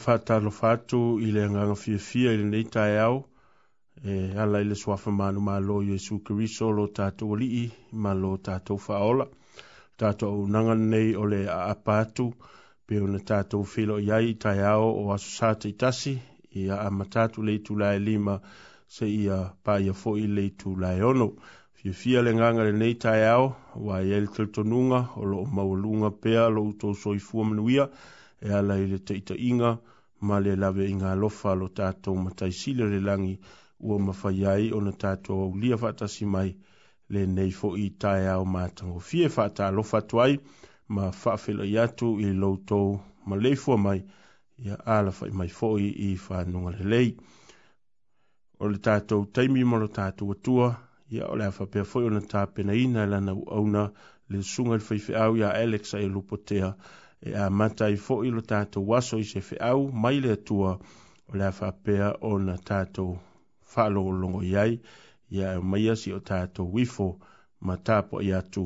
fatalo fatu i le nganga fia fia i le nei tai au. E ala i le suafa manu ma lo Jesu Kiriso lo tato o lii ma lo tato faola. Tato au nanga nei o le apatu pe una tato filo iai i tai au o aso sata i tasi i a amatatu le tu lai lima se i a pa i a fo i le tu lai ono. Fia fia le nganga le nei tai au wa i el tiltonunga o lo maulunga pea lo uto soifu amanuia. e ala i le inga ma le inga alofa lo tato mataisile le langi ua mawhai ai o na tātua au lia whātasi mai le nei fo i tae au mātango fie whāta alofa tuai ma whaafela i atu i loutou ma leifua mai ia ala whai mai fo i i whanunga le lei. O le tātou taimi mo lo tātou atua ia o le a whapea fo i o na tāpena ina e lana uauna le sunga le au ia Alexa e lupotea e a mata i fo ilo tātou waso i se whiau, mai le atua o le whapea o na tātou whalo e o longo iai, i a maia si o tātou wifo ma tāpo i atu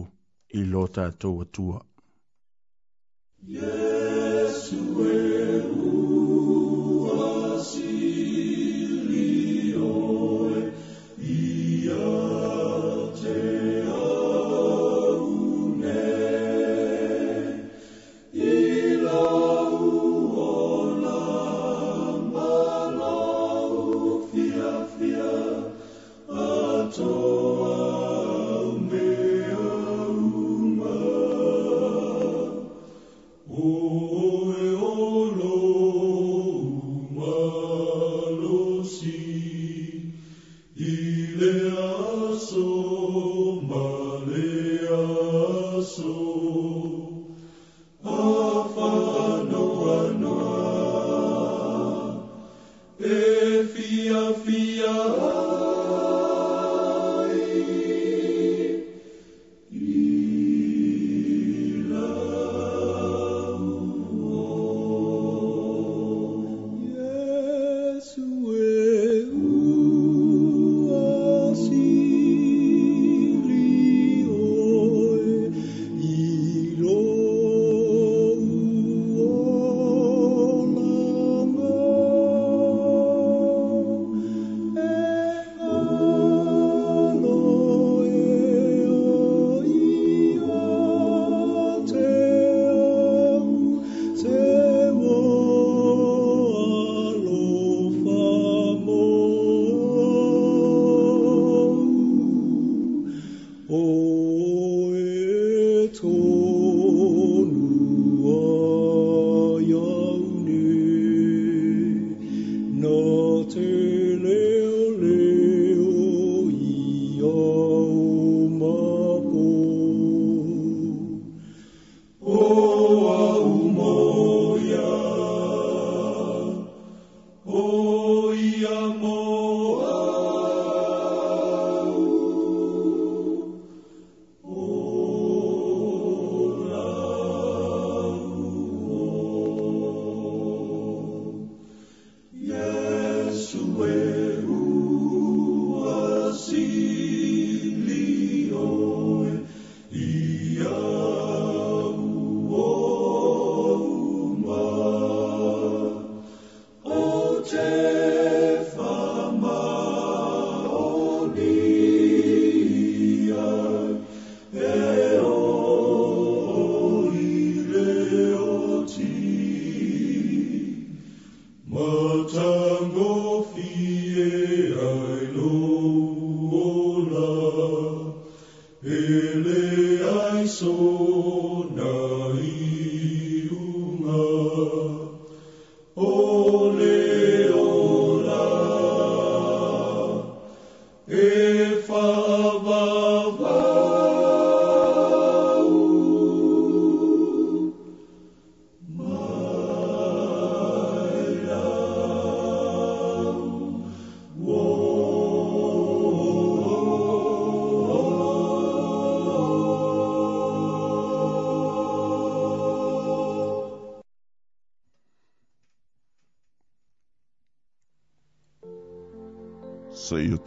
i lo tātou atua. Yesu e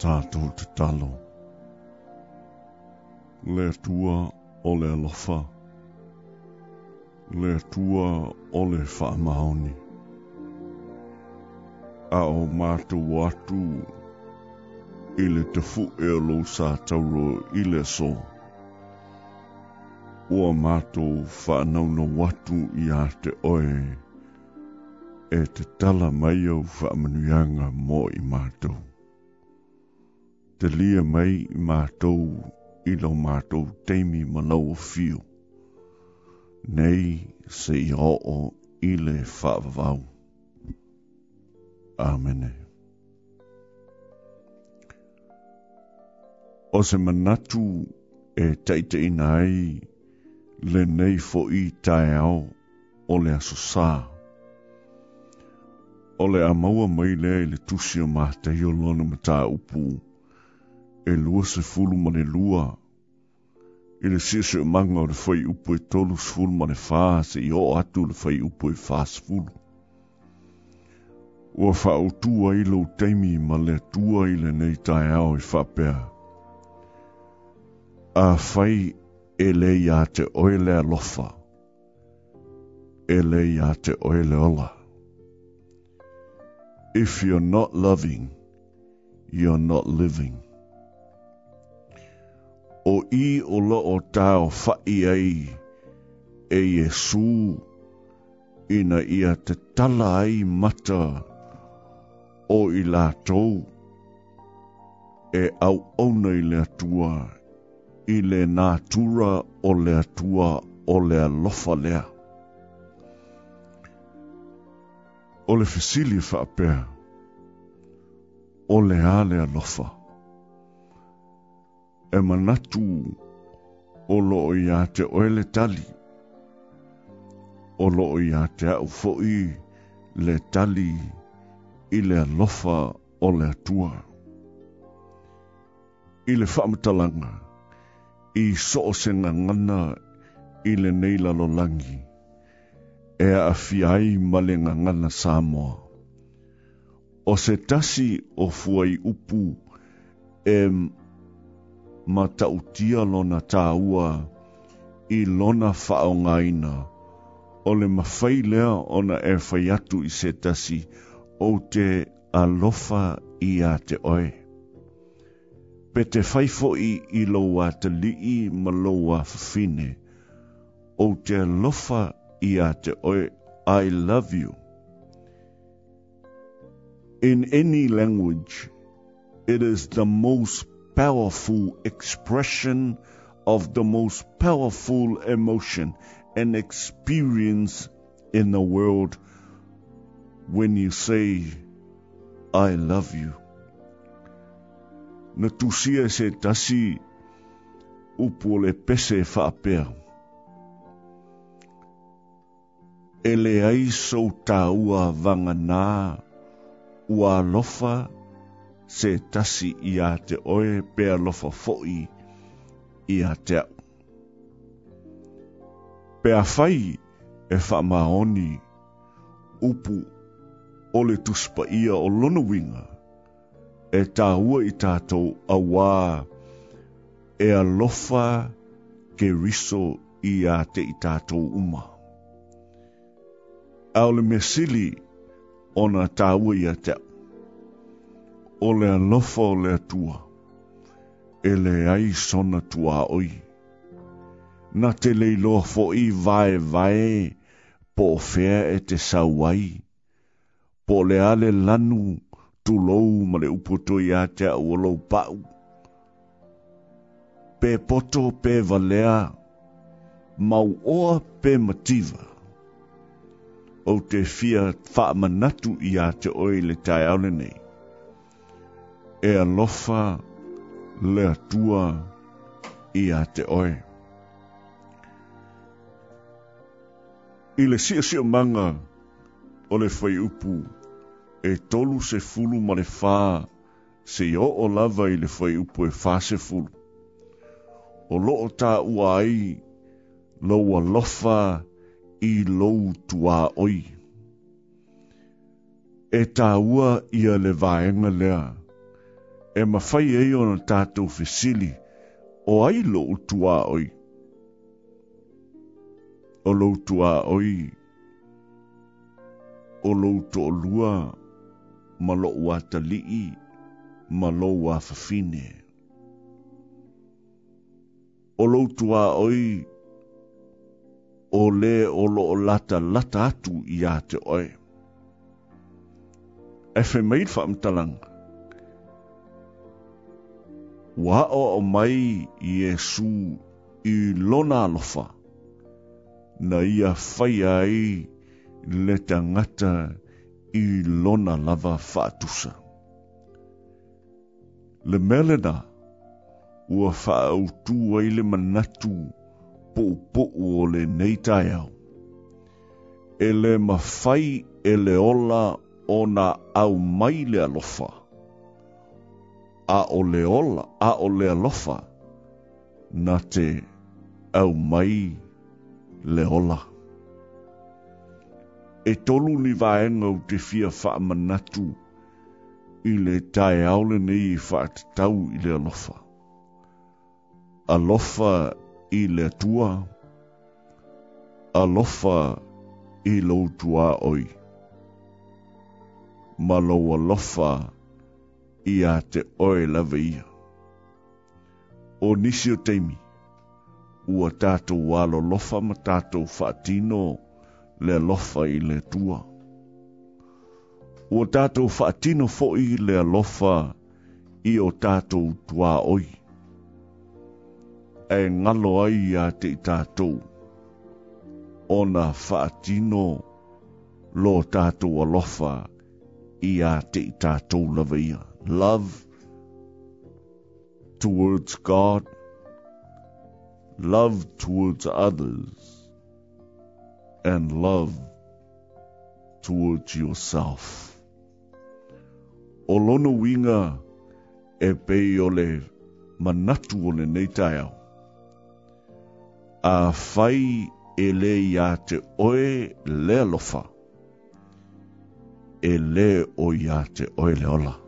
tātou te talo. Le tua o le alofa. Le tua o le whaamaoni. A o mātou atu i le te fu e lo sa tauro i le so. Ua mātou whaanauna watu i a te oe e te tala mai au whaamanuanga mō i mātou te lia mai i mātou i lau mātou teimi ma lau o fio. Nei se i o i le whaavavau. Āmene. O se manatu e teite inai le nei fo i tae au o le aso sā. O le amaua mai le le tusio mātai o lona mātā upuu. e lua se fulu ma le lua i le o le fai e tolu ma le fā se atu le fai e ua i ma le i i e lē iā te e lē iā te ola if you're not loving you're not living o i o loo ta o fai ai e Jesu ina ia te tala ai mata o i la lātou e au au nei le atua i le nātura o le atua o le alofa lea. O le fesili fa'apea, o le alea lofa e manatu o loo ia te oele tali. O loo ia te au foi le tali i le lofa o le atua. I le whamatalanga, i soo se ngana i le neila lo langi, e a fiai male ngana Samoa. O se tasi o fuai upu e ma tautia lona tāua i lona whaongaina. O le mawhai lea ona e whai atu i se tasi o te alofa i a te oe. Pe te whaifo i i loa te lii ma loa o te alofa i a te oe I love you. In any language, it is the most powerful expression of the most powerful emotion and experience in the world when you say, I love you. Na tusia se tasi upo le pese whaapea. Ele ai sou tāua vanga nā, ua alofa se tasi i a te oe pea lofa foi i a te au. Pea fai e whamaoni upu o le tuspa ia o lonawinga e tāua i tātou a wā e a lofa ke riso i a te i tātou uma. Au le mesili ona tāua i a te au o le alofa o le atua e le ai sona tua oi. Na te leilo fo i vae vae po fea e te sawai, po le lanu tu lou ma le upoto i a te pau. Pe poto pe valea, mau oa pe mativa. O te fia wha manatu i a te oi le tai aule nei e alofa le atua i a te oe. I le sia sia manga o le fai upu e tolu se fulu ma le fā se o o lava i le fai upu e fā se fulu. O loo tā ua ai lau alofa i lou tuā oi. E tā ua ia le vāenga lea, e mawhai e ona tātou whesili o ai lo utua oi. O lo utua oi, o lo uto o lua, ma lo ua talii, ma lo ua whawhine. O lo utua oi, o le o lo o lata lata atu i a te oi. Efe mail wha mtalanga. Wa o mai Yesu i lona alofa. Na ia fai ai le tangata i lona lava fatusa. Le melena ua whaautu ai le manatu po po o le neitai au. E le mawhai e le ola o na au mai le alofa a o le ola, a o le alofa, na te au mai le ola. E tolu ni vaenga o te fia wha manatu i le tae aule nei i wha tau i le alofa. Alofa i le tua, alofa i loutua oi. Malo alofa i loutua oi ia te oe lawe ia. O nisi o teimi, ua tātou walo lofa ma tātou whaatino le lofa i le tua. Ua tātou whaatino fo'i le lofa i o tātou tua oi. E ngalo ai a te tātou, ona whaatino lo tātou alofa i a te tātou lawe ia. love towards God, love towards others, and love towards yourself. Olono winga e pei ole manatu ole nei A fai e le te oe le alofa, o te oe le ola.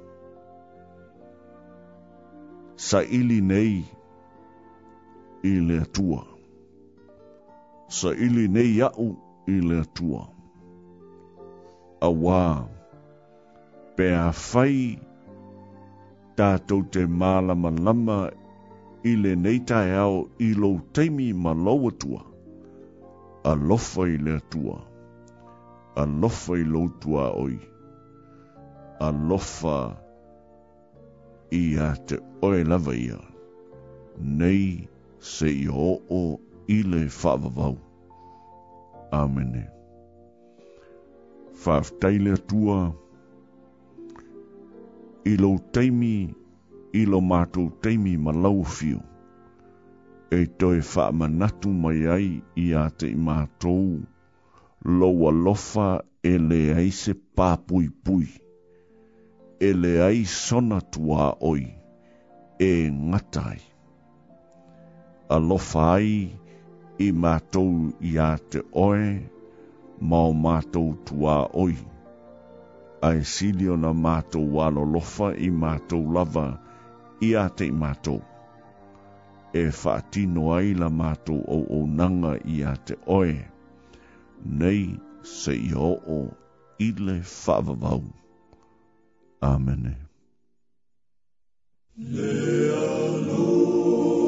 sa ili nei i le atua. Sa ili nei au i le atua. A wā, pe a whai tātou te mālama lama i le neitai au i lou teimi ma lau tua. A lofa i le atua. A lofa i lou tua oi. A lofa i ia te oe lava ia. Nei se i o i le whaavavau. Amene. Whaafteile atua i lo teimi i lo mātou teimi ma lau fio. E toi whaamanatu mai ai i a te i mātou loa lofa e le aise pāpui pui. pui e le ai sona tua oi e ngatai. A lofa ai i mātou i a te oe mau mātou tua oi. A e silio na mātou alo lofa i mātou lava i a te mātou. E whaatino ai la mātou o o nanga i a te oe. Nei se i o o ile whavavau. Amen. Lea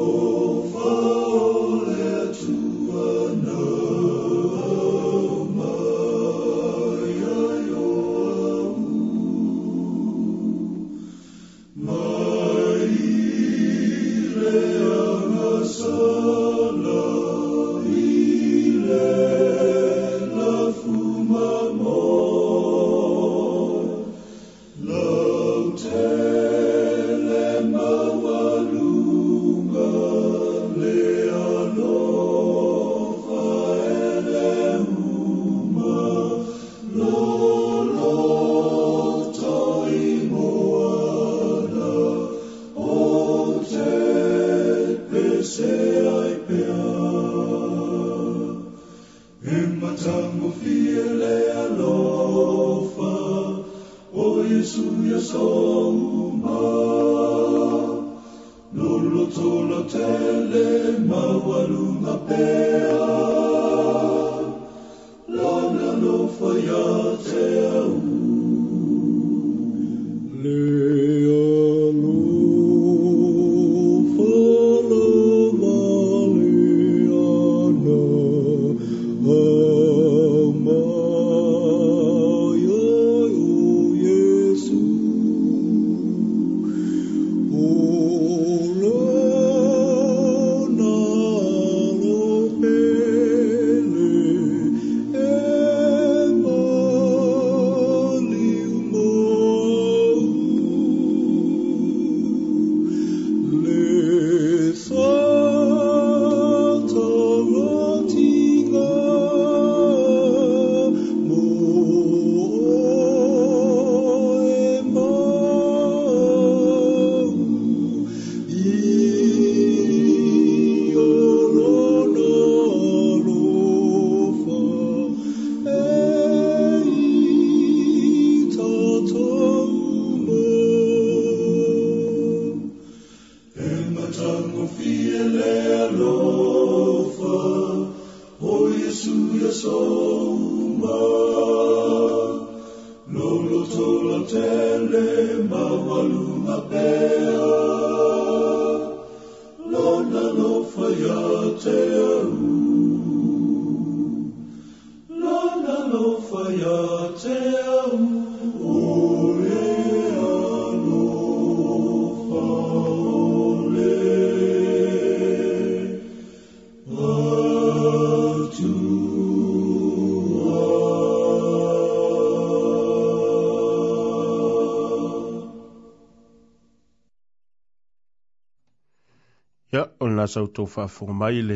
sau tō whaafunga mai le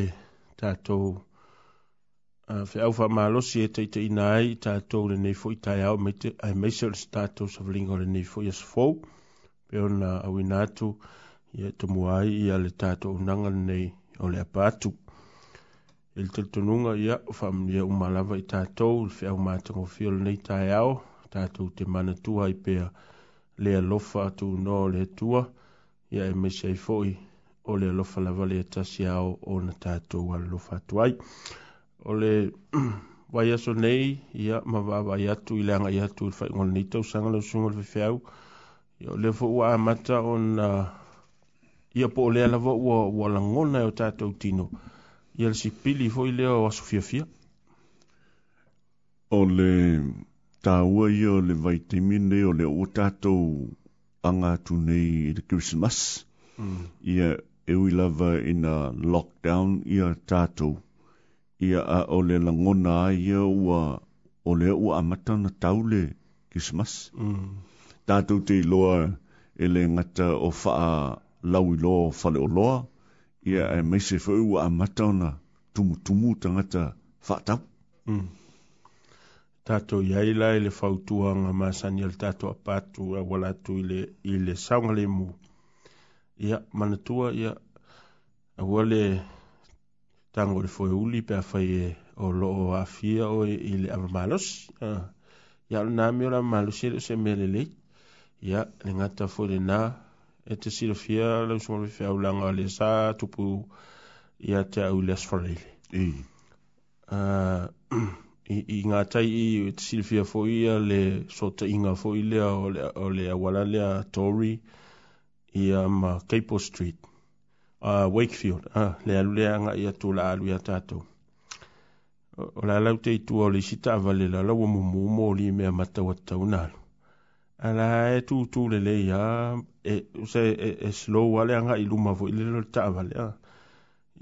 tātou uh, whi au wha mālosi e teite ina ai tātou le nei fo i tai au me te ai meise o le tātou sa vlingo le nei fo i asa fō peo na au i nātu i e tomu ai i a le tātou unanga le nei o le apātu i le tātununga i a o wha mnia umalawa i tātou whi au mātango fio le nei tai au tātou te mana tua i pēa le alofa tu no le tua ia e meise ai fo o le alofa lava le atasi ao o na tatou alolofa atu ai o le vai aso nei ia ma vaavai atu i le agai atu i le faigona nei tausaga le usuga o le fefeau ia o lea fou ua amata ona ia po o lea lava ua ua lagona e o tatou tino ia le sipili foi lea o aso fiafia o le tāua ia o le vaitimi nei o le ua tatou aga atu nei i le krismas mm. ia mm e ui lava ina lockdown ia tātou. Ia a ole langona ia ua ole ua amatana taule kismas. Mm. Tātou te loa ele ngata o faa lau ilo fale o loa. Ia e meise fau ua amatana tumu tumu tangata faa tau. Mm. Tātou iaila ele fautua ngā masani al tātou apatu a walatu ile, ile saungale mu. Mm ia manatua ia aua le tago le foeuli pea fai e o loo afia o e, i le avamalosi ah, ia lona mea o le avamalosi e le ose mea lelei ia le gata foi lenā e te silafia lau somalefeaulaga o le sa tupu ia te au i ah, le asfaraile i gatai i te silafia foi ia le sotaʻiga foi lea o le auala lea tori mm. uh, i um, uh, Capo Street, uh, Wakefield, uh, le alu le anga i atu la alu i atatou. O la lau te itua o le sita avale la lau o mumu mo li mea matau atau nalu. Ala e tu tu le le ya, ah, e, use, e, e slow wale anga i luma vo i le lo ta avale ya. Ah.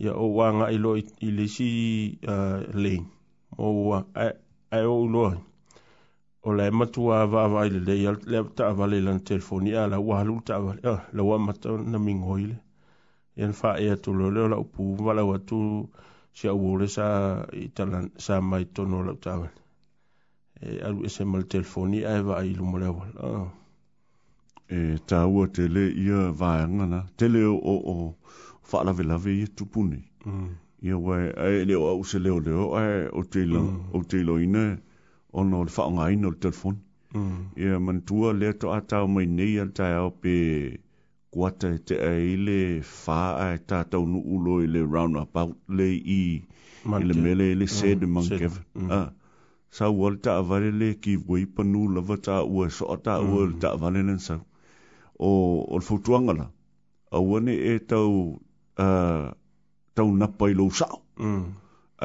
Ia o wanga i lo i, i le si uh, lane. O wa, ai e o uloa o le matua va va ile le le ta va le lan telefoni ala wa lu ta va le wa mata na mingoile en fa e tu lo le la pu va la wa tu sia u le sa italan sa mai to no la ta va e alu e se mal telefoni ai va e ile mo le e ta u te le ia va nga na te le o o fa la ve la ve tu puni mm. ia wa e le e o se le mm. o le o te lo o te lo ina ono le faaogāina o le telefoni ia manatua lea toʻatau mai nei a le taeao pe kuata e te ai le faa e tātou nuu lo i le roundabout le i le mele le sed mm. man Kevin. Ah. Sa wal ta avale le ki wei panu lava ta ua so ta ua ta avale len sa. O o futuanga la. Awane e tau uh, tau napai lo sao. Mm.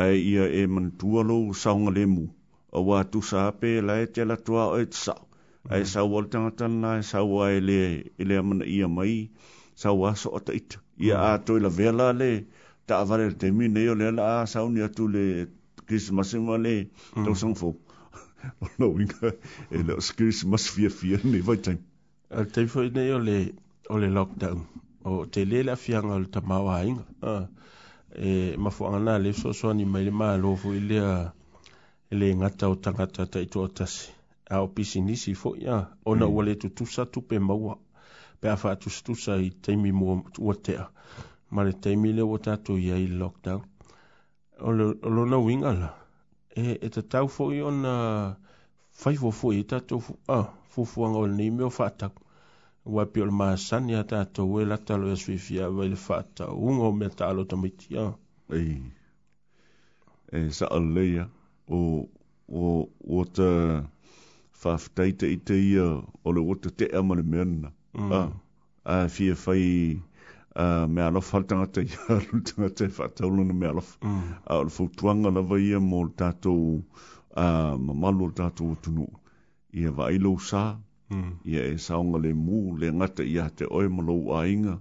Ai ia e mantua lo saunga le mu. o wā tu sa ape la e te la tua o e tsa. Mm. Ai mhm. sa wale tangata na, sa wale le, ele amana ia mai, sa wale so o ta ita. Ia mm. a toi la vela le, ta avare te mi nei o le la a sa unia tu le Christmas ima le, mm. tau sangfo. o no inga, e le o Christmas fia fia ne, vai taim. Al te fo nei o le, o le lockdown, o te le la fianga o le tamawa inga. Uh, e mafu ana le so so ni mai le maa lofu ilia... Le le ngata o tangata ta ito otasi. A o pisi nisi fo ia, ona mm. wale tutusa tu pe maua, pe afa tutusa i teimi mua tuatea. Ma le teimi le o tato ia i lockdown. O lo na wingala, e, e ta tau fo i ona faifo fo i tato fu, ah, fufuanga o ni meo fatak. Wa pio le maa sani a tato we la talo ya e swifia wa ili fatak. Ungo me talo tamitia. Ei, e sa'a leia. Ei, o o o te whaftaita i te ia o le o te te amare meana. Mm. Ah, a ah, fia whai a uh, me alo faltanga te ia rutanga te whataulana me alo mm. a ah, o le fautuanga lava ia mo le a uh, mamalo le tātou o tunu ia vailou sā mm. ia e saonga le mū le ngata ia te oe malou a inga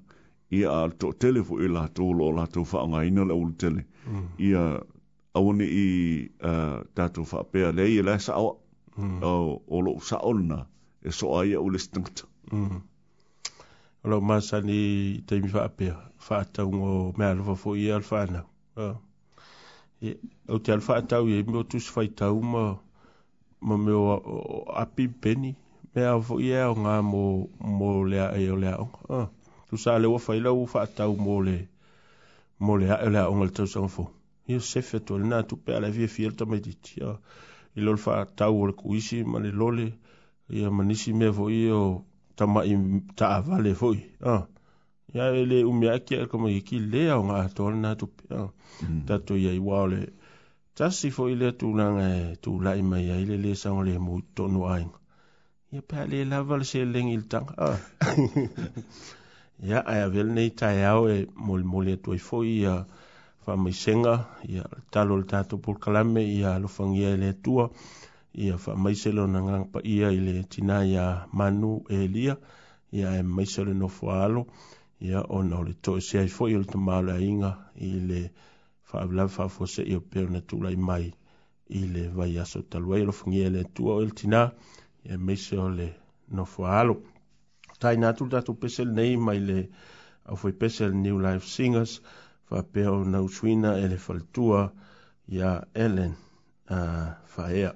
ia a to tele fu i e lātou lo lātou whaanga ina le ultele tele mm. ia a one i uh, tātou whapea lei e lai saawa. Mm. O, o lo sa olna e so aia o le stangta. Mm. O lo masa ni teimi whapea, whaatau ngō mea lova fo i alfana. Uh. E, o te alfatau e mi o tus whaitau ma, ma me o, o, o api peni. Mea fo i e o ngā mō, mō lea e o lea onga. Uh. Tu sa le wafailau whaatau mō le, mō lea e o lea onga le tausangafo. Mm. Iosefe tu alina tu pe ala vie fiel ta mai diti. I lol fa tau ole kuisi ma le lole. Ia manisi me voi o ta mai ta avale voi. Ia ele umi aki ala kama iki lea o ngā tu alina tu pe. Mm. Tato e ia iwa ole. Tasi fo ile tu nanga tu lai mai ia ile le sa ole mu tonu aing. Ia pe ale lava le se lengi il tanga. Ia ai avel nei tai au e mol mol e tu ai fo ia. Ia faamaisega ia le talo o le tatou pulkalame ia alofagia e le atua ia faamaise lona gagapaia i le tinā ia manu elia ia e maise o le nofoaalo ia ona o le toʻeseai foʻi o le tamāloaiga e i le faavelave faafoaseʻi o pea ona tulai mai i le vai aso talu ai alofagia e le atua o i le tinā ia e maise o le nofoaalo taina atu le tatou pese lenei mai le aufaipese le new life singers whapea o nau swina e le whaltua ia Ellen uh, whaea.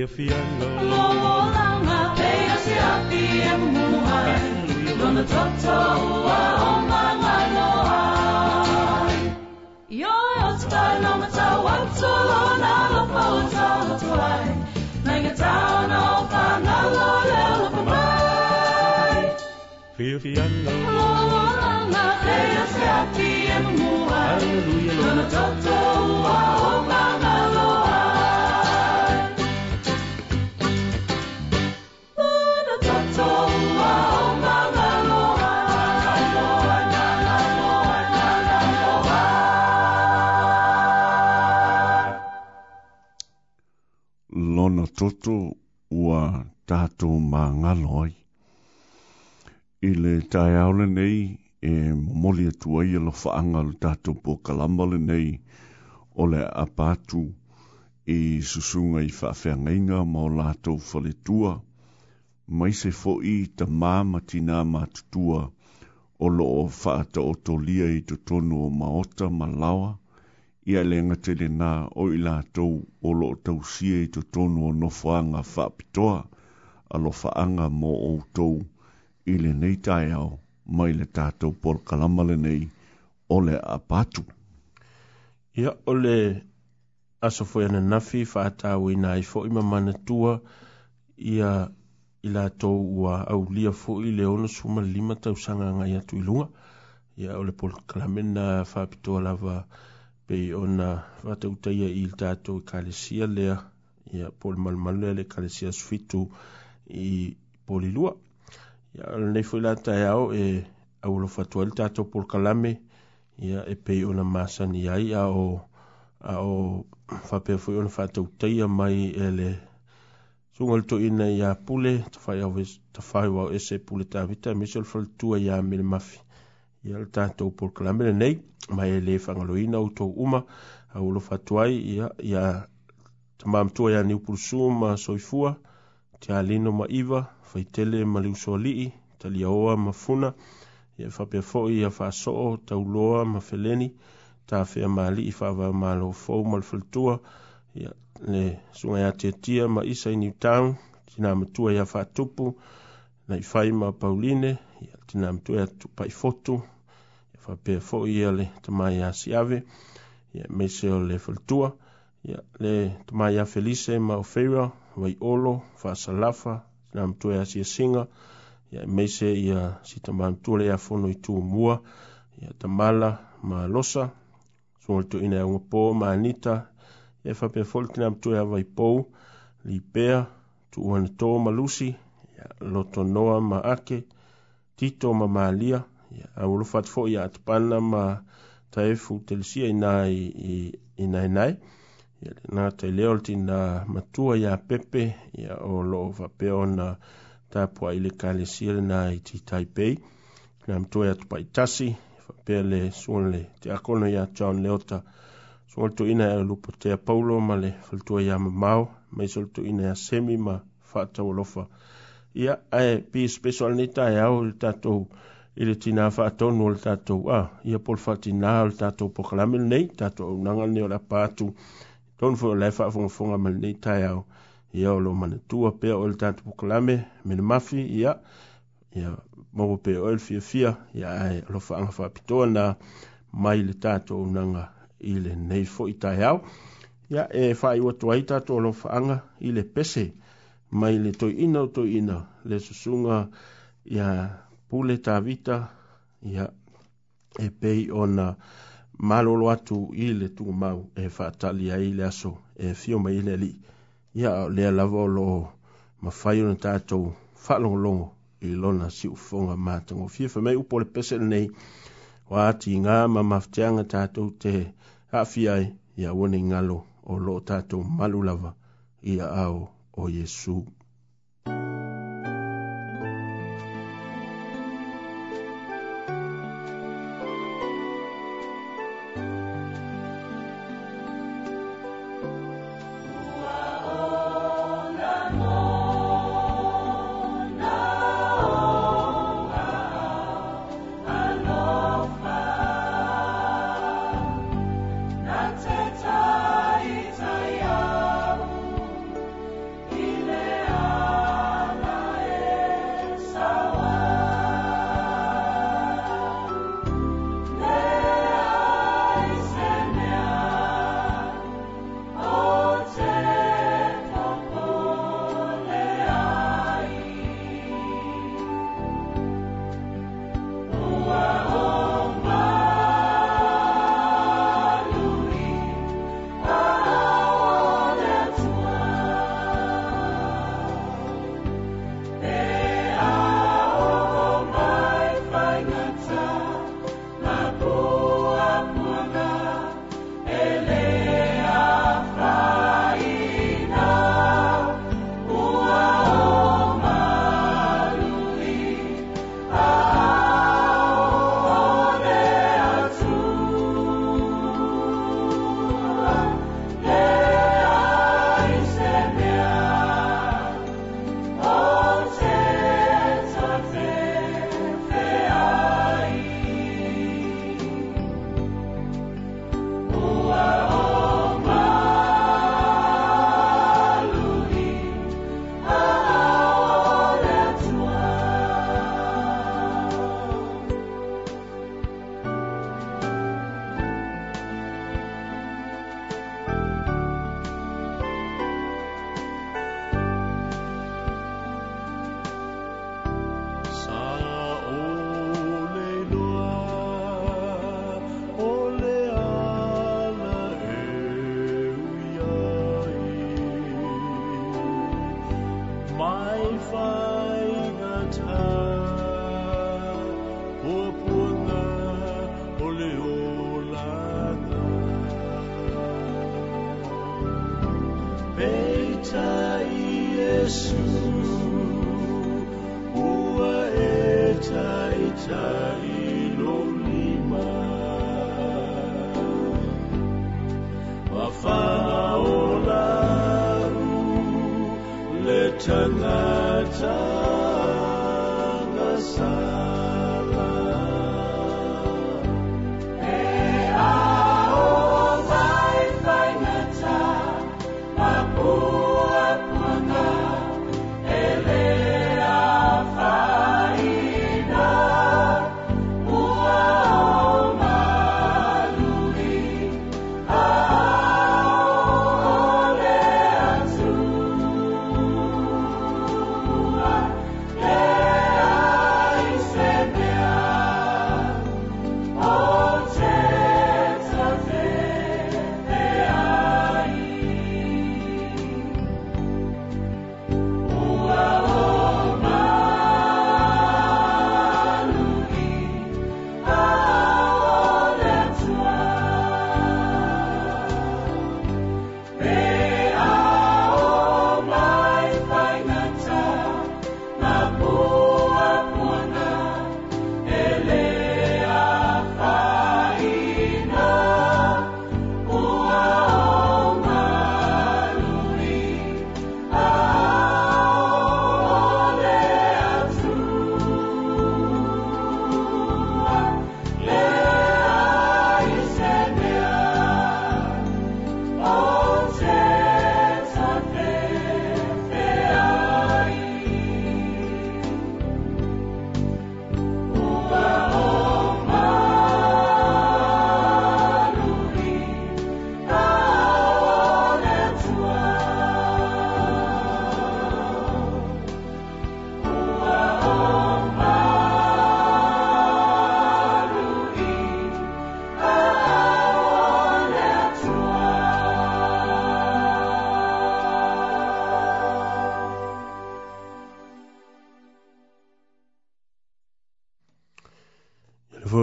Luya fianga Lomo langa Pea si api e mumuhai Lona totoa o mga loai Yo otka no matau au to Lona lopa o tau tuai na Nanga tau na o panalo Lelo pamai Fia fianga Lomo langa Pea si api e mumuhai Lona totoa toto ua tato ma ngaloi. I le tai aule nei e momoli atua i alo e whaanga le tato po kalamba le nei o le apatu i susunga i whawhea ngainga ma o lato whaletua mai se fo i ta māma tina mātutua o loo whaata o tolia i to tonu o maota ma lawa ia le ngate le nā o i la tau o lo tau sie i to tonu o nofoanga whapitoa a lo whaanga mo o tau i le nei tai au mai le tātou por kalama le nei o le apatu. Ia o le aso foi ana nafi whaatau i nai fo i mamana tua ia i la tau ua au lia fo i le ono suma lima tau sanga ngai atu i lunga ia o le por kalama na whapitoa lava ia pei ona fataʻutaia i le tatou ekalesia lea ia po le malumalu lea le ekalesia sufitu i polilua ia lanei foi lataeao e aualofa atu ai le tatou polokalame ia e pei ona masani ai ao ao faapea foi ona faatautaia mai e le suga le toina iā pule tafaiau tafai wao ese pule tavita mesi o le faletua iā me le mafi ia le tatou proclame lenei mai e lē fagaloina outou uma aulofa atu ai ia ia tamamatua ia niupulusu ma soifua tialino ma iva faitele ma le usoalii taliaoa ma funa ia e faapea foʻi ia faasoo tauloa ma feleni tafea malii faavaomālo fou ma le falatua ia le sugaiā tiatia ma isa i new town tinā matua ia faatupu na i fai ma pauline i atina mtu e atu pai fotu i fai pē fō i ale tamai a siave i a meise o le faltua i a le tamai a felise ma o feira wai olo fa salafa na mtu e asia singa i a meise i a si tamai mtu le a fono i tu mua i a tamala ma losa sungal tu ina e unga pō ma anita i a fai pē fō i tina mtu e a wai pō li pēa tu uana tō ma lusi i ya loto noa ma ake tito ma malia ya awulu fat fo ya atpana ma taifu telsia inai inai nai ya na teleol tinda matua ya pepe ya olo va peona tapo ile kale sil na iti taipei na matua ya tupai tasi fa pele sunle te akono ya chon leota Soltu ina e lupo tea paulo ma le fultua ia ma mau, mai soltu ina ia semi ma fata o lofa ia ae pi special ni tae au le tatou i le tina faatonu o le tatou a ia po le faatinā o le tatou pokalame lenei tatou aunaga lenei o le apa atu tonu foi fonga lae nei ma lenei au ia lo manatua pea o le tatou pokalame me le mafi ia ia maua pe oe le fiafia ia ae alofaaga faapitoa na mai le tatou aunaga i nei fo tae au ia e faaiuatu ai tatou alofaaga i le pese mai le toi ina o toi ina le susunga ia pule ta vita ia e pei ona malolo atu i le tunga mau e whaatali a ile aso e fio mai ile li ia le lavo lo mawhaio na tātou whalongolongo i lona si ufonga mātango fie wha mai upo le pesele nei o ati ngā ma mafteanga tātou te hawhiai ia wone ngalo o lo tātou malulava ia ao o oh, Jesús.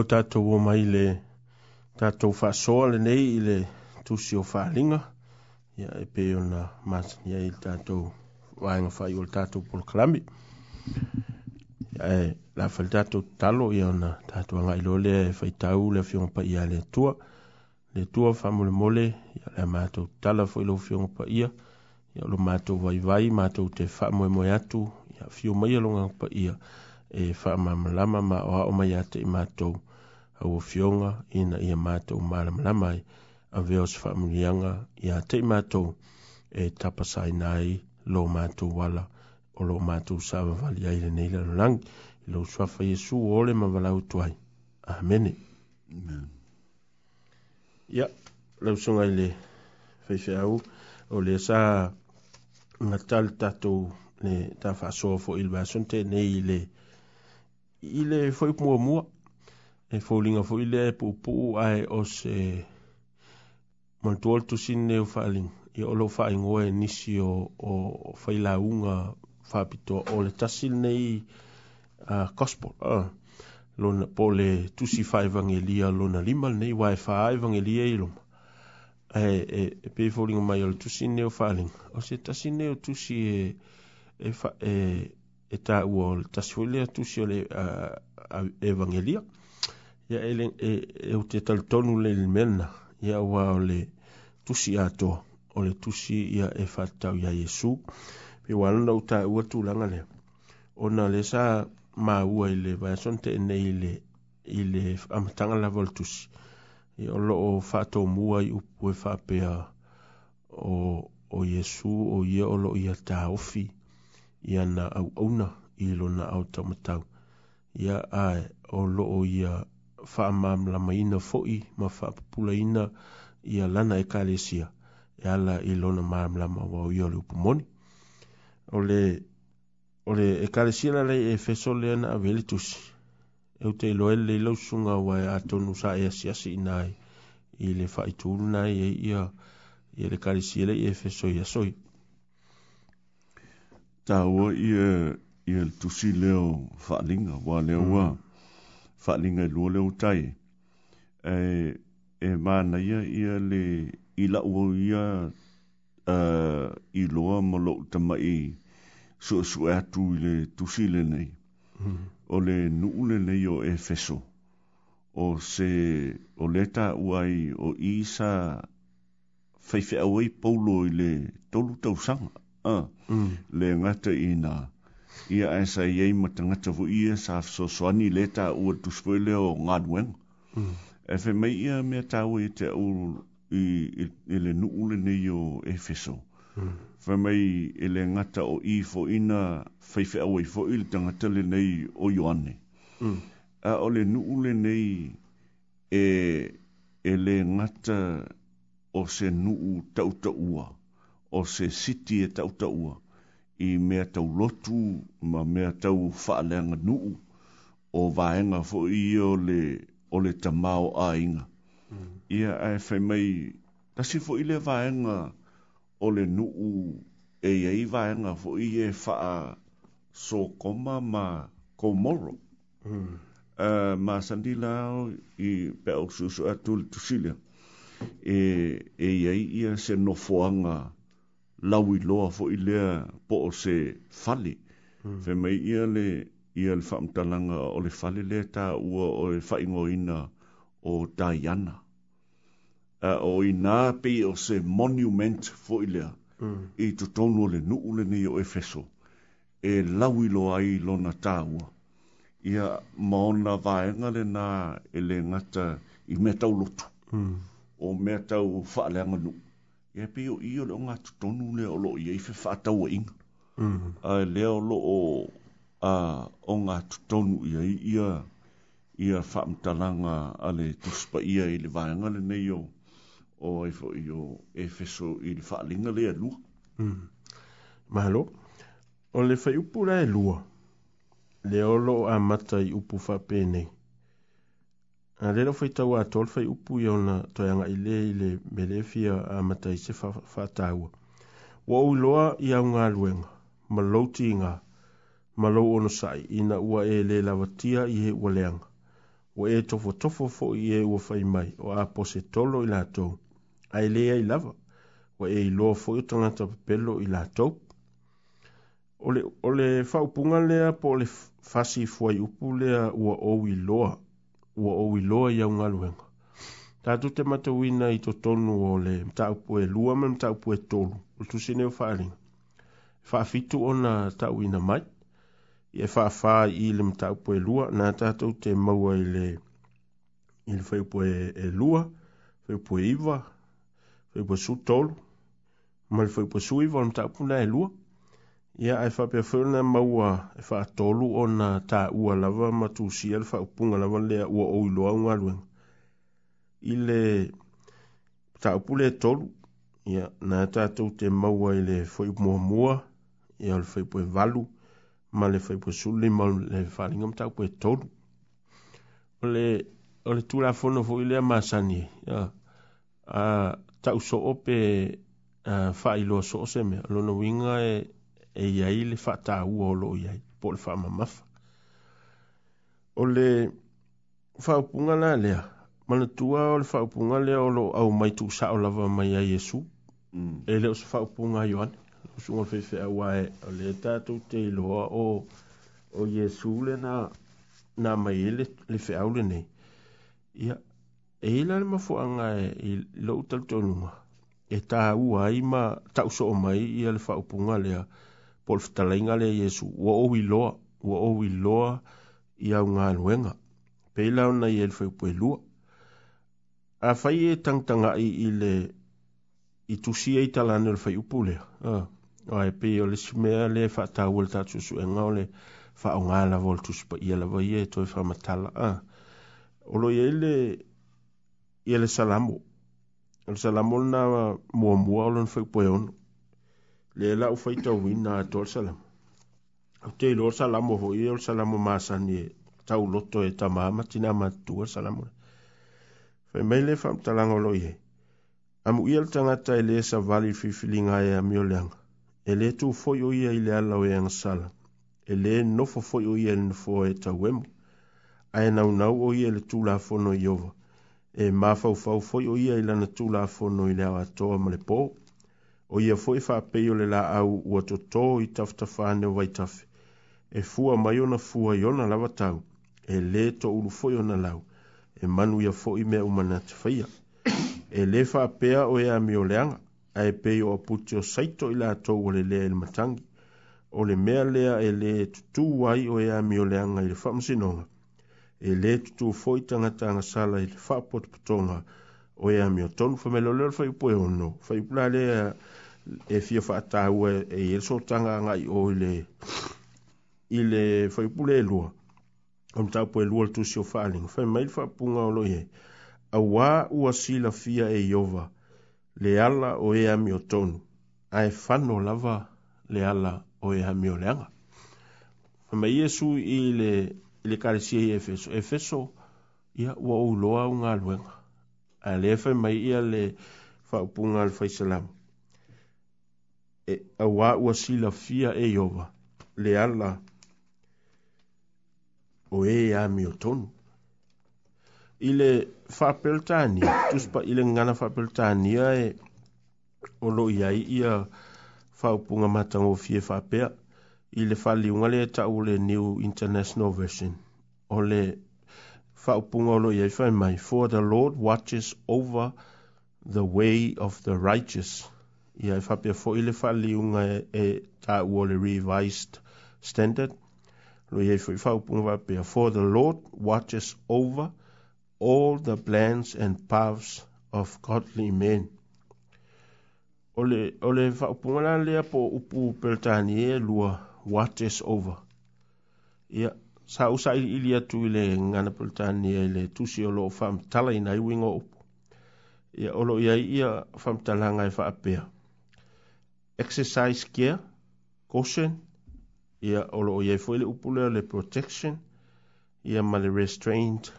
tātou o mai le tātou whasoa le nei i le tusi o whālinga. Ia e pē o nga mātani ai tātou wāenga whai o le tātou polokalami. Ia e la whai tātou talo i o nga tātou anga ilole e whai tau le whiong pa ia le tua. Le tua whamule mole i le mātou tala fo i lo whiong pa ia. Ia lo mātou vai vai, mātou te whamue moe atu. Ia whiong mai alonga pa ia e whamamalama ma o hao mai ate i mātou. aua fioga ina ia matou malamalama ai avea o se faamuliaga iā te matou e tapasaina ai lo matou ala o lo matou saavavali ai lenei lalolagi i lou suafa iesu o le mavalau ai amene ia lausuga i le faifeau o le sa gata le tatou le tafaasoa foʻi i le vasona tenei i le i le muamua e fōlinga fō ile e pūpū ai o se mantuol tusin neu fāling i e olo fā ingoe nisi o, o whaila unga fāpito o le tasil nei a uh, gospel uh, lona po le tusi fā evangelia lona limal nei wai fā evangelia i loma e, e, e pē fōlinga mai o le tusin neu fāling o se tasin neu tusi e e, fa, e, e tā ua o le tasi o le tusi o le uh, evangelia ia e, e ou te talutonu le lemena ia ua o le tusi atoa o le tusi ia e faatatau iā iesu pe ua lana ou taʻua e tulaga lea ona le sa maua i le vaeasona teʻenei i le amataga lava o le tusi ia e o loo faatomua i upu e faapea o o iesu o ia o loo ia taofi ia na auauna i lona ao taumatau ia ae o loo ia faamamalamaina foʻi ma faapupulaina ia lana ekalesia e ala i lona malamalama wao ia o le upumoni o le ekalesia lalei e feso e lea na aveli tusi eu te iloa ele lei lausuga ua e atonu sa e asiasi ina ai i le faaitūluna ai ai ia ia le kalesia lei e feso ia soi taua ia ia le tusi lea o faaliga ua lea ua mm whaalinga i lua leo tai. E, e mana ia ia le i laua ia i loa ma lo ta mai so so atu i le tusi le nei. Hmm. O le nuu le nei o Efeso. O se o leta uai o Isa feife awai paulo i le tolu tausanga. Uh, mm. Le ngata i nga ia e sa i ei ma tangata vo ia sa so soani le ta ua tu spoile o ngadweng. Mm. Efe mai ia mea tau i te au i, i, i le nuule nei o Efeso. Mm. Fe mai i le ngata o i fo ina feife au i fo i le tangata le nei o Ioane. Mm. A o le nuule nei e, e le ngata o se nuu tautaua, o se siti e tau ua i mea tau lotu ma mea tau whaaleanga nuu o vaenga fo i o le, o le tamau a inga. Mm. Ia ae whai mai, tasi fo i le vaenga o le nuu e iei vaenga fo i e whaa so koma ma komoro. Mm. Uh, ma sandi lao i peo susu atu le tusilia. E, e iei ia se nofoanga no lawi loa fo i lea po o se fali. Mm. Fe mai ia le, ia le whamtalanga o le fale lea tā ua o e whaingo ina o Diana. Uh, o i nā pe o se monument fo i lea hmm. i to tonu le nuu le nei o Efeso. E lawi loa i lona tā ua. Ia maona vaenga le nā e le ngata i metau lotu. Mm. O metau whaaleanga nuu e pio o i o le onga tutonu le o lo i e fe whātau a inga. Mm. A le o lo o a onga tutonu i e i a i a whaamtalanga a le tuspa i e le vāenga le nei o o e fo i o e fe so i le whaalinga le a lua. Mm. Mahalo, o le whaiupura e lua, le o lo a mata i upu whapenei a lero fai tau a tol fai upu i ona toianga i le i le melefia a matai se whataua. Wa ui loa i au ngā luenga, ma louti i ngā, ma lou ono sai i na ua e le lawatia i he ua leanga. Wa e tofo tofo fo i e ua fai mai o a pose tolo i lātou. A i lea i lava, wa e i loa fo i tangata pelo i lātou. Ole, ole whaupunga lea po le fasi fuai upu lea ua ou i loa ua ou iloa iau galuega tatou te matauina i totonu o le mataupu e lua ma mataupu e tolu o le tusine o faaaliga e faafitu ona tauina mai ia e faafā i le mataupu e lua na tatou te maua i le i le faiupu e, e lua faiupu e iva faiupu e sutolu ma le faiupu e suiva o le mataupu na e lua ia ae faapeafoi lana maua e faatolu ona taua lava ma tusia le faaupuga lava lea ua ou iloau galuega i le taupu le tolu ia na tatou te maua i le faiumuamua ia o le faipu e valu ma le faipu e suli ma le faaliga mataupu e tolu o le o le tulafono foʻi lea masani e a uh, taʻusoo pe uh, faailoa soo seme lona uiga e eh, e iai le faatāua o loo iai po o le faamamafa o le faaupuga la lea manatua o le faaupuga lea o loo aumai tuusaʻo lava mai a iesu mm. e lē o se faaupuga a ioane usuga le feefeʻaua e o lē tatou te iloa o Yesu iesu lena na mai ele le feʻau lenei ia e ila le mafuaga e i loʻu talutonuga e tāua ai ma taʻusoo mai ia le faaupuga lea pol fitalaiga lea iesu ua ou iloa ua ou iloa i augaluega pei la onai e le faupuelua afai e tagtagaʻi i le i tusi ai e talane e o le faiupu lea ae pei o le simea le faatāua le tatusuʻega o le faaaogā e lava o le tusi paia lava ia e toe faamatala a o loi ai le ia le salamo o le salamo lana muamua o lona faupuea ono le la ufa ita wina to salam o te lo salam o i lo salam ma sani e tau loto e ta mama tina ma tu salam fa mele fam talang o loye am uil tanga ta le sa vali fi filinga e am yo lang e le tu fo yo ia i le ala o yang e sala e le no fo fo yo ia n fo e ta wem a na na o ia le e tu la fo no yo e ma fa fa fo yo ia i la na tu la fo no i le a to ma le po o ia foi fa peio le la au ua toto i taftafa ane o waitafe. E fua mai ona fua i ona lava tau, e le to ulu foi ona lau, e manu ia foi mea umana te faya. E le fa pea o ea mi o leanga, a e peio a puti o saito i la tau o le lea il matangi, o le mea lea e le tutu wai o ea mi o leanga i le famsinonga, e le tutu foi tangatanga sala i le fa potpotonga, e le o ia mi o tonu fa melo lelo fai pue ono fai pula le eh, e fia fa atahua e ia so tanga ngai o ile ile fai pule e lua o mta pue lua le tusio faaling fai mail fa punga o lo ye a wā ua sila fia e iova le ala o ia mi o tonu a e fano lava le ala o ia mi o leanga fai yesu ile ile karesie i e efeso efeso ia ua uloa unga luenga a le fa mai ia le fa upunga al faisalam e a wa wa si la fia e yova le ala o e a mi ton ile fa peltani tuspa ile ngana fa peltani e o lo ia ia fa upunga mata o fie fa pe ile fa liunga le ta o le new international version o le whaupunga o i mai, for the Lord watches over the way of the righteous. Ia e fo e, le revised standard. Lo i i whaupunga for the Lord watches over all the plans and paths of godly men. O le, whaupunga lea po upu peltani e lua watches over. Ia sausa i ili atu i le ngana Politania i le tusi o loo whamtala i nei wingo upu. Ia olo ia ia whamtalanga e whaapea. Exercise care, caution, ia olo ia i fuele le protection, ia ma le restraint,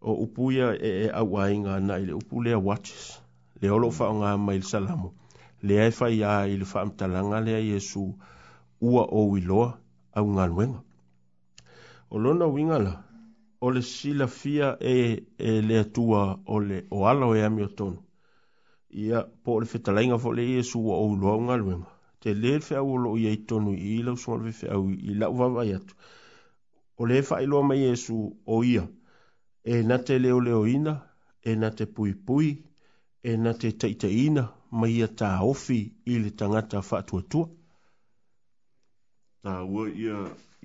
o upu ia e e awainga na i le upulea watches. Le olo whaonga mai le salamu. Le ai whai ia i le whamtalanga lea Yesu ua o iloa au ngā o lona wingala o le silafia e, e le atua o le o ala o e ami o tonu ia po o le fetalaiga foʻi le iesu ua ouloa ugaluega te lē le feʻau o loo iai tonu i lausuga le au i la vavai atu o lē faailoa mai iesu o ia e na te leoleoina e na te puipui e na te taʻitaʻiina mai ia taofi i le tagata faatuatua tā ua ia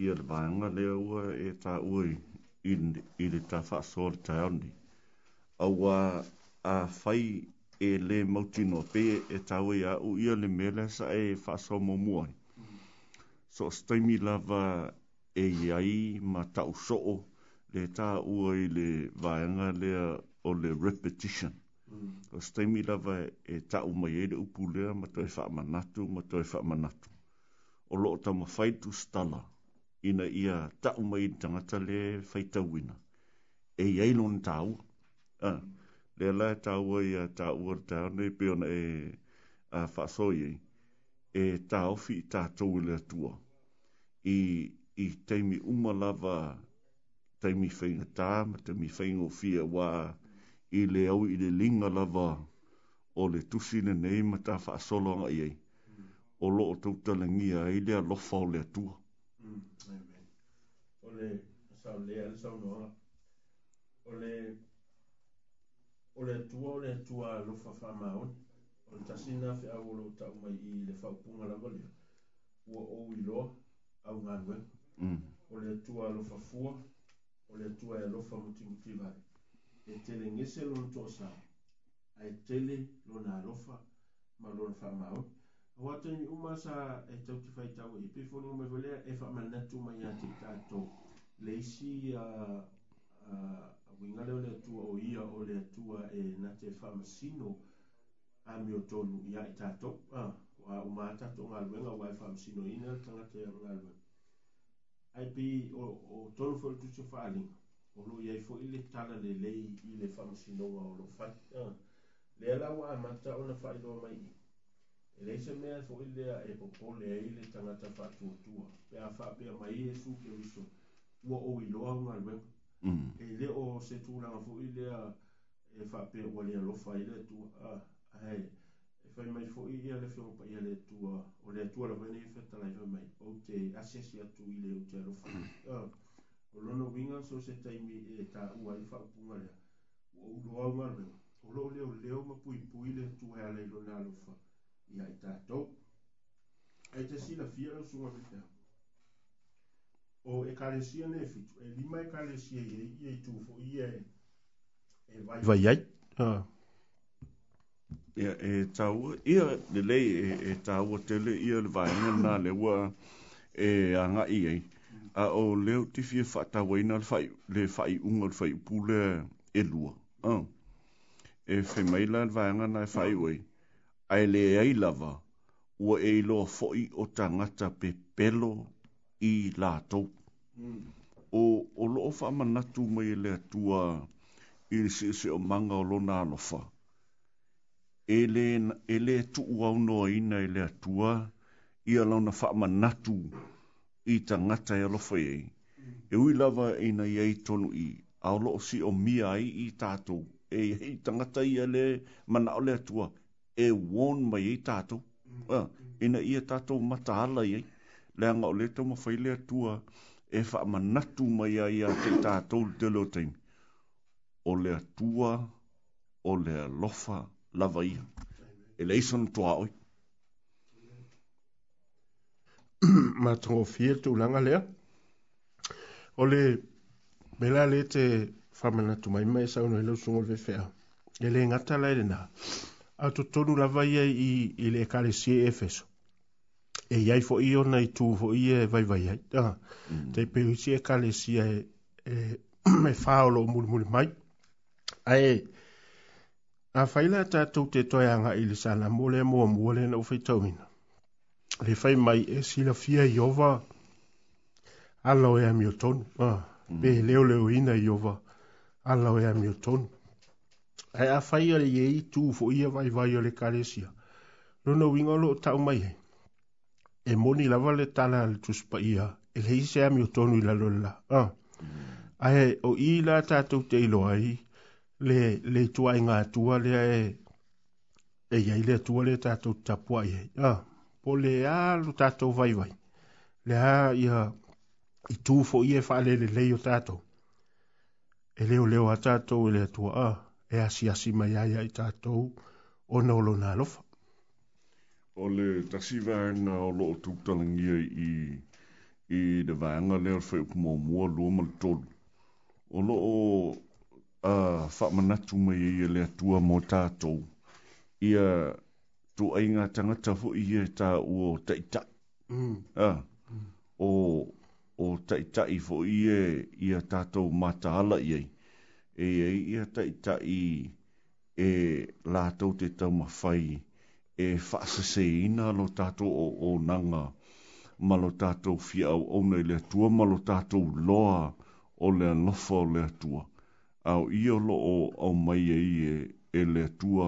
ia le vāenga lea ua e tā ua i le tā whaasoa le tā aoni. Aua a whai e le mautino pē e tā ua ia u ia le mele sa e whaasoa mō muai. So staimi lava e iai ma tau soo le tā ua i le vāenga lea o le repetition. Mm. O staimi lava e tā umai e le upu lea ma tō e whaamanatu ma tō e whaamanatu o loo tama faitu stala ina ia tau mai tangata le faitawina. E yeilo ni tau. Uh, le la e tau ai a tau ar tau nei peona e a uh, whasoi ei. E tau fi i tātou le atua. I, i teimi umalava teimi whainga tā, ma teimi whainga o fia wā, i le au i le linga lava o le tusine nei ma tā whasoloa i ei o lo o tau talangia i lea lo fau lea tua. Mm, o le sau lea le sau noa. O le o le tua o le tua lo fa fa maon. O le tasina fi au lo tau mai i le fau punga la valia. Ua o i loa au ngangwe. Mm. O le tua lo fa fua. O le tua e lo fa muti muti vare. E tele ngese lo tosa. A e tele lo na alofa ma lo fa maon. Mm. Hoa tēni umasa e eh, tau te whai e pe whonu mai walea e wha manatu mai a te tātou. Leisi a ah, ah, wingale o le atua o ia o le atua e na te whamasino a mi ah, o tonu ia i tātou. Wa uma tō ngā luenga wa e whamasino ina tangata ia ngā o tonu wholu tu te whaalinga. O lo iai fo i le tala le lei i le whamasino wa o lo whai. Le ala wa amata ona na whaidua mai i. e lei se mea foʻi lea e popole ai le tagata faatuatua pe a faapea mai wo o ua ou iloa ugaluega e le o se tulaga foʻi lea e faapea ua le alofa e ai le atua ae e fai e mai foʻi ia e, le feopa ia le atua o le atua lava nei fetalaifa mai ou te asesi atu i le ou te alofa o lona uiga ah, so se taimi e taʻua ai faaupuga lea ua uloa ugaluega o loo leoleo ma puipui le lo na lo fa ya itatou ai te silafia le usugavitea o ekalesia ne fitu e lima ekalesia ia ia e foʻi ia e vaivai ai ia e tāua ia lelei e tāua tele ia le vaega na le ua e aí a o leo tifi e faatauaina le faaiʻuga o le faiʻupu le elua e femai la le vaega na e faaiʻu ai le ai lava ua e fo i o tangata pe pelo i la tau. Mm. O, o loo wha manatu mai e le atua i se, se o manga o lona alofa. E le, e tu au noa ina i e le atua i a launa wha manatu i tangata e alofa e. E ui lava e na iei tonu i a lo si o mia ai i tātou e hei tangata i a le mana o le atua e won mai i tātou. Mm. Uh, ina ia tātou mataala iei. Leanga o leta ma whaile atua e whaamanatu mai ai a te tātou te lo teimi. O lea tua, o lea lofa, lava ia. E leison tua oi. ma tō fie tū langa lea. O le, bela le te whaamanatu mai mai sa unu helau sungol vefea. E le ngata lai rena. Le ngata lai rena a to tonu la vai ai i, i le ekalesi e efeso e iai foʻi ona i tu foʻi e vai vai ah. mm. te peu isi ekalesia e, e, e fāoloo mulimuli mai ae afai lea tatou te toe agaʻi i le salamo lea muamua lena ou faitauina le fai mai e silafia iova alao e amiotonu ah. mm. pe leoleoina iova alao e amiotonu ai a fai ole ye i tu fo ia vai vai ole karesia. No no winga lo tau mai he. E moni lava le tala le tuspa ia, e le hise ami o tonu i la lola. Ah. Ai o i la tatou te ilo ai, le, le tua ngā tua le e, e iai le tua le tatou tapua i hei. Ah. Po le a lo tatou vai vai. Le a ia i tu fo ia e fa le le leo tatou. E leo leo a tatou e le tua ah e asi asi mai ai ai tātou o na olo nā lofa. O le tasi vāenga o lo o tūtalangia i, i de vāenga leo le whaiu kumo mua lua mal tolu. O lo o uh, whamanatu mai i e lea tua mō tātou i a tō ai ngā tangata fu i e tā ua o taita. Mm. O, o taita i fu i e i a tātou mātahala i ei e ei ia ta i ta e la tau te tau ma fai e fasa se ina lo tato o o nanga ma lo tato fia o o nei le tua ma lo tato loa o le lofa o le tua au io lo o au mai e i e le tua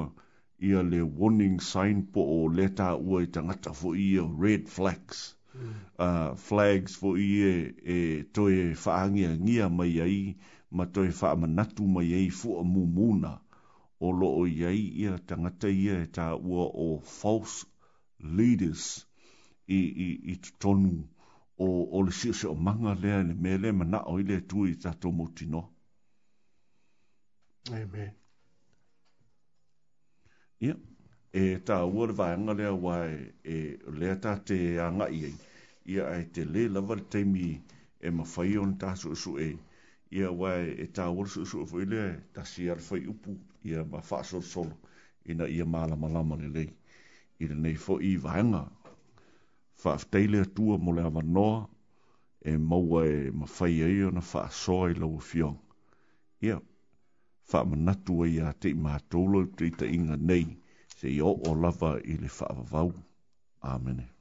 ia le warning sign po o le ta ua i tangata fo ia red flags mm. uh, flags fo ia e, e toe whaangia ngia mai ai ma toi wha manatu mai ei fua mumuna o loo iei ia tangata ia e tā ua o false leaders i, i, i tonu o, o le si o manga lea ni me le mana o ile tu i tato motino. Amen. Ia, yeah. e tā ua le vaenga lea wai e, e lea tā te anga iei. Ia ai te le lawa le teimi e mawhai on tā su e. Su, e ia wa e ta wor su su fo ile ta si ar fo upu ia ma fa so so ina ia mala mala mala le ina nei fo i vanga fa ftele tu mo le ava no e mo wa e ma fa ia ona fa so i lo fio ia fa ma na tu ia te ma tolo te ta inga nei se yo o lava ile fa va va amen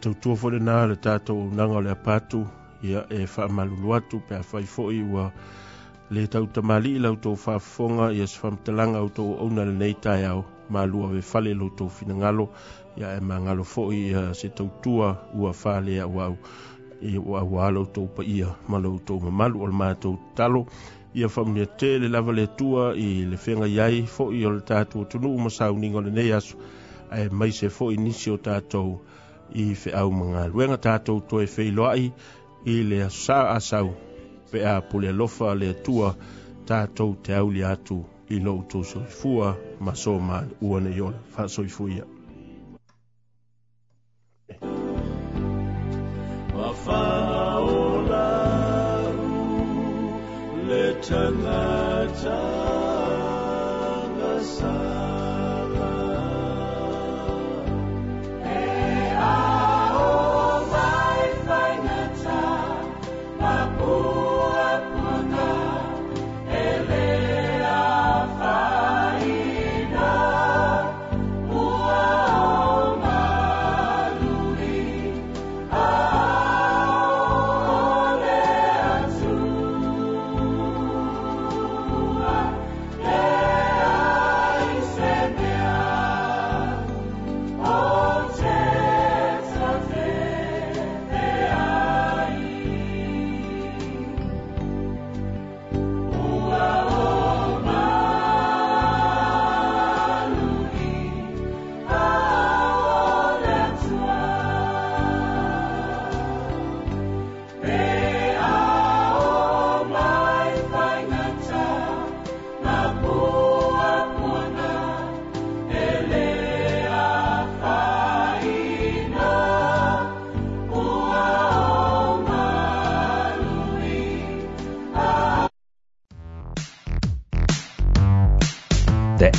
tautua fo lenā le tatou aunaga o le apatu ia e faamalulu atu pe afai foʻi ua le tautamālii lautou faafofoga ia se faamatalaga outou ouna lenei taeao malua ve fale loutou finagalo ia e magalo foʻi ia se tautua ua falea uau auā e loutou paia ma loutou mamalu o le matou tatalo ia faamunia te le lava le atua i le fega iai foʻi o le tatou atunuu ma sauniga o lenei aso ae mai se foʻi nisi o tatou i fe au mga luenga tātou to e whiloai i le sā asau pe a pule lofa le tua tātou te au li atu i lo tō soifua ma sō mā uane i ona wha soifuia. Wha le tangai